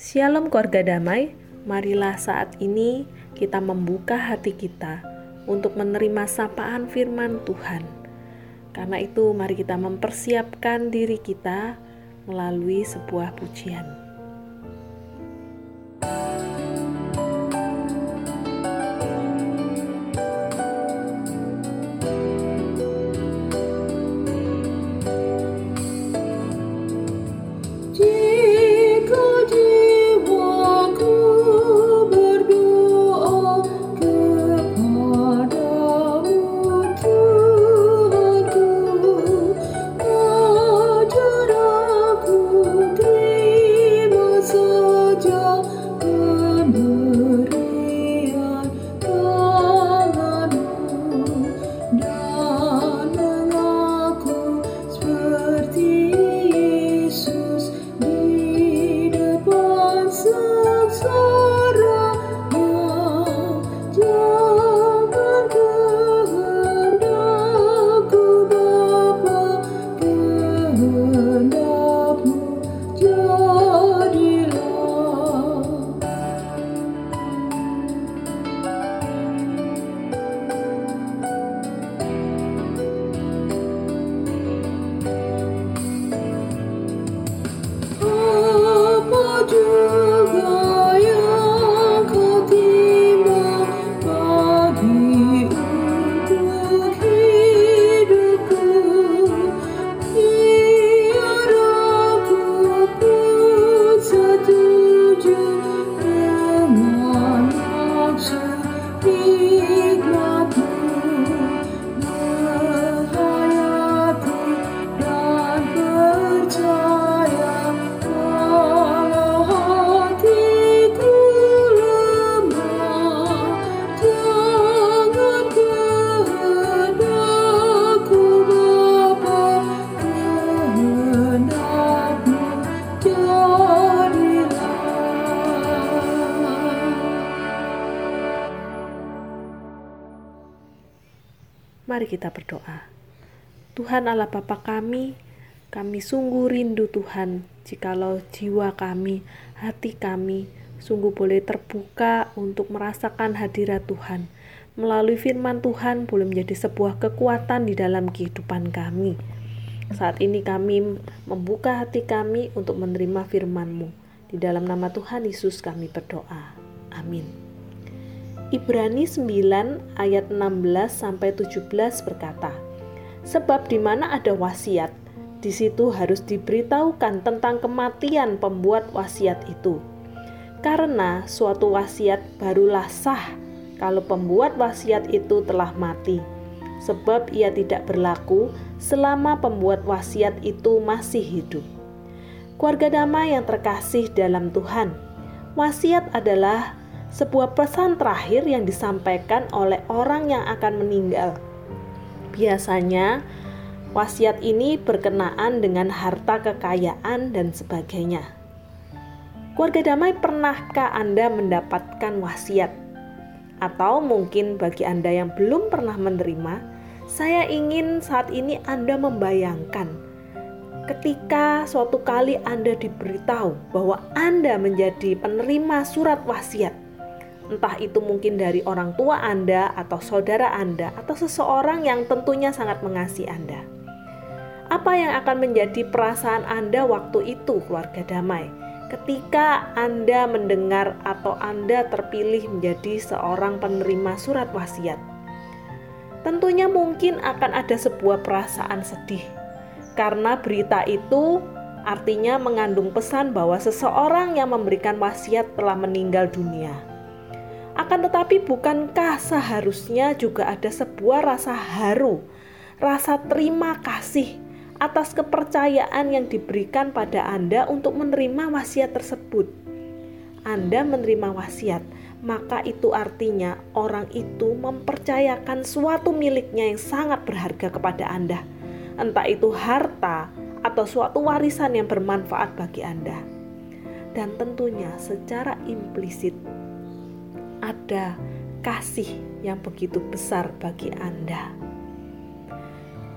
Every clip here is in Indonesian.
Shalom keluarga damai, marilah saat ini kita membuka hati kita untuk menerima sapaan firman Tuhan. Karena itu mari kita mempersiapkan diri kita melalui sebuah pujian. Mari kita berdoa. Tuhan Allah Bapa kami, kami sungguh rindu Tuhan jikalau jiwa kami, hati kami sungguh boleh terbuka untuk merasakan hadirat Tuhan. Melalui firman Tuhan boleh menjadi sebuah kekuatan di dalam kehidupan kami. Saat ini kami membuka hati kami untuk menerima firman-Mu. Di dalam nama Tuhan Yesus kami berdoa. Amin. Ibrani 9 ayat 16 sampai 17 berkata, Sebab di mana ada wasiat, di situ harus diberitahukan tentang kematian pembuat wasiat itu. Karena suatu wasiat barulah sah kalau pembuat wasiat itu telah mati, sebab ia tidak berlaku selama pembuat wasiat itu masih hidup. Keluarga damai yang terkasih dalam Tuhan, wasiat adalah sebuah pesan terakhir yang disampaikan oleh orang yang akan meninggal. Biasanya, wasiat ini berkenaan dengan harta kekayaan dan sebagainya. Keluarga damai, pernahkah Anda mendapatkan wasiat? Atau mungkin bagi Anda yang belum pernah menerima, saya ingin saat ini Anda membayangkan ketika suatu kali Anda diberitahu bahwa Anda menjadi penerima surat wasiat entah itu mungkin dari orang tua Anda atau saudara Anda atau seseorang yang tentunya sangat mengasihi Anda. Apa yang akan menjadi perasaan Anda waktu itu, keluarga damai, ketika Anda mendengar atau Anda terpilih menjadi seorang penerima surat wasiat? Tentunya mungkin akan ada sebuah perasaan sedih karena berita itu artinya mengandung pesan bahwa seseorang yang memberikan wasiat telah meninggal dunia. Akan tetapi, bukankah seharusnya juga ada sebuah rasa haru, rasa terima kasih atas kepercayaan yang diberikan pada Anda untuk menerima wasiat tersebut? Anda menerima wasiat, maka itu artinya orang itu mempercayakan suatu miliknya yang sangat berharga kepada Anda, entah itu harta atau suatu warisan yang bermanfaat bagi Anda. Dan tentunya secara implisit ada kasih yang begitu besar bagi Anda.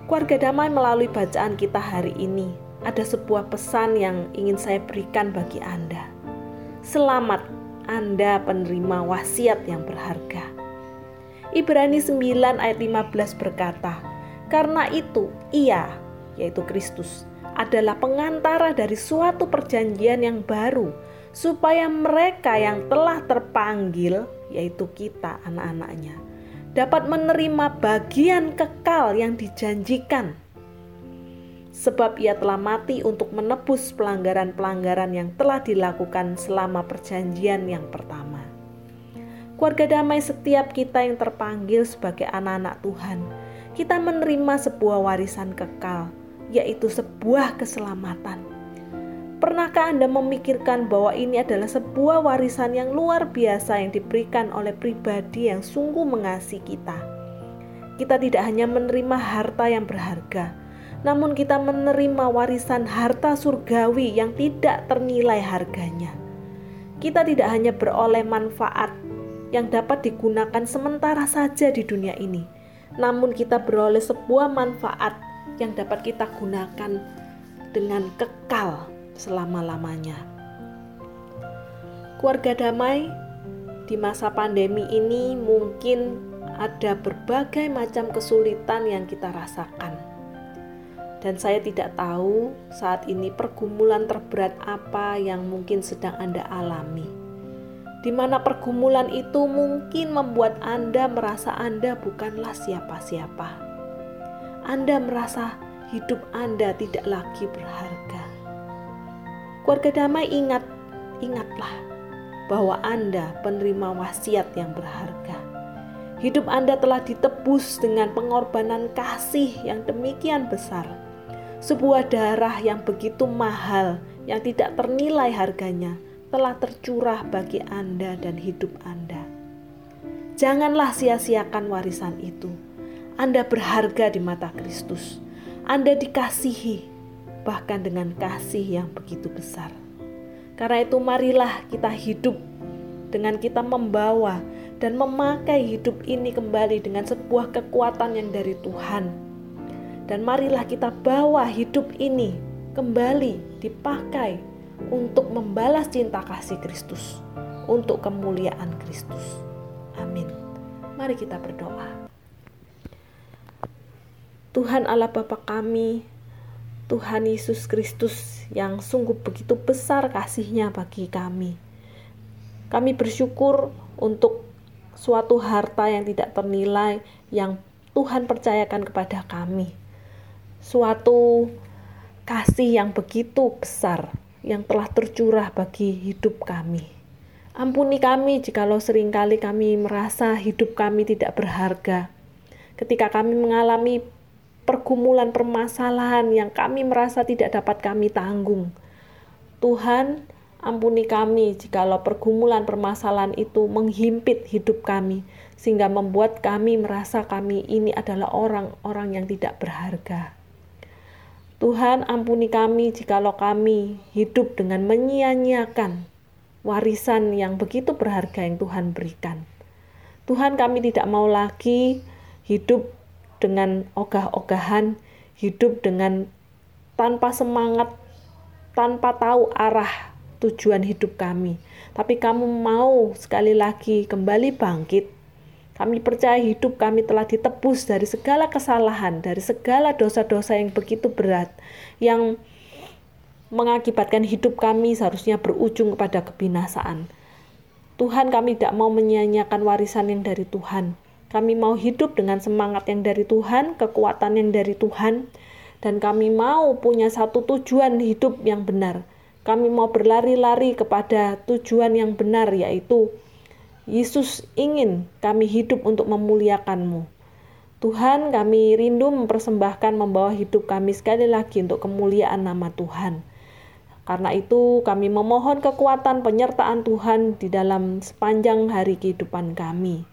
Keluarga damai melalui bacaan kita hari ini ada sebuah pesan yang ingin saya berikan bagi Anda. Selamat Anda penerima wasiat yang berharga. Ibrani 9 ayat 15 berkata, Karena itu ia, yaitu Kristus, adalah pengantara dari suatu perjanjian yang baru, supaya mereka yang telah terpanggil, yaitu kita anak-anaknya, dapat menerima bagian kekal yang dijanjikan. Sebab ia telah mati untuk menebus pelanggaran-pelanggaran yang telah dilakukan selama perjanjian yang pertama. Keluarga damai setiap kita yang terpanggil sebagai anak-anak Tuhan, kita menerima sebuah warisan kekal, yaitu sebuah keselamatan. Pernahkah Anda memikirkan bahwa ini adalah sebuah warisan yang luar biasa yang diberikan oleh pribadi yang sungguh mengasihi kita? Kita tidak hanya menerima harta yang berharga, namun kita menerima warisan harta surgawi yang tidak ternilai harganya. Kita tidak hanya beroleh manfaat yang dapat digunakan sementara saja di dunia ini, namun kita beroleh sebuah manfaat yang dapat kita gunakan dengan kekal selama-lamanya. Keluarga damai di masa pandemi ini mungkin ada berbagai macam kesulitan yang kita rasakan. Dan saya tidak tahu saat ini pergumulan terberat apa yang mungkin sedang Anda alami. Di mana pergumulan itu mungkin membuat Anda merasa Anda bukanlah siapa-siapa anda merasa hidup Anda tidak lagi berharga. Keluarga damai ingat, ingatlah bahwa Anda penerima wasiat yang berharga. Hidup Anda telah ditebus dengan pengorbanan kasih yang demikian besar. Sebuah darah yang begitu mahal yang tidak ternilai harganya telah tercurah bagi Anda dan hidup Anda. Janganlah sia-siakan warisan itu anda berharga di mata Kristus. Anda dikasihi, bahkan dengan kasih yang begitu besar. Karena itu, marilah kita hidup dengan kita membawa dan memakai hidup ini kembali dengan sebuah kekuatan yang dari Tuhan. Dan marilah kita bawa hidup ini kembali dipakai untuk membalas cinta kasih Kristus, untuk kemuliaan Kristus. Amin. Mari kita berdoa. Tuhan Allah Bapa kami, Tuhan Yesus Kristus yang sungguh begitu besar kasihnya bagi kami. Kami bersyukur untuk suatu harta yang tidak ternilai yang Tuhan percayakan kepada kami. Suatu kasih yang begitu besar yang telah tercurah bagi hidup kami. Ampuni kami jikalau sering kali kami merasa hidup kami tidak berharga. Ketika kami mengalami pergumulan permasalahan yang kami merasa tidak dapat kami tanggung. Tuhan, ampuni kami jikalau pergumulan permasalahan itu menghimpit hidup kami sehingga membuat kami merasa kami ini adalah orang-orang yang tidak berharga. Tuhan, ampuni kami jikalau kami hidup dengan menyia-nyiakan warisan yang begitu berharga yang Tuhan berikan. Tuhan, kami tidak mau lagi hidup dengan ogah-ogahan, hidup dengan tanpa semangat, tanpa tahu arah tujuan hidup kami. Tapi kamu mau sekali lagi kembali bangkit. Kami percaya hidup kami telah ditebus dari segala kesalahan, dari segala dosa-dosa yang begitu berat, yang mengakibatkan hidup kami seharusnya berujung kepada kebinasaan. Tuhan kami tidak mau menyia-nyiakan warisan yang dari Tuhan. Kami mau hidup dengan semangat yang dari Tuhan, kekuatan yang dari Tuhan, dan kami mau punya satu tujuan hidup yang benar. Kami mau berlari-lari kepada tujuan yang benar, yaitu Yesus ingin kami hidup untuk memuliakan-Mu. Tuhan, kami rindu mempersembahkan membawa hidup kami sekali lagi untuk kemuliaan nama Tuhan. Karena itu, kami memohon kekuatan penyertaan Tuhan di dalam sepanjang hari kehidupan kami.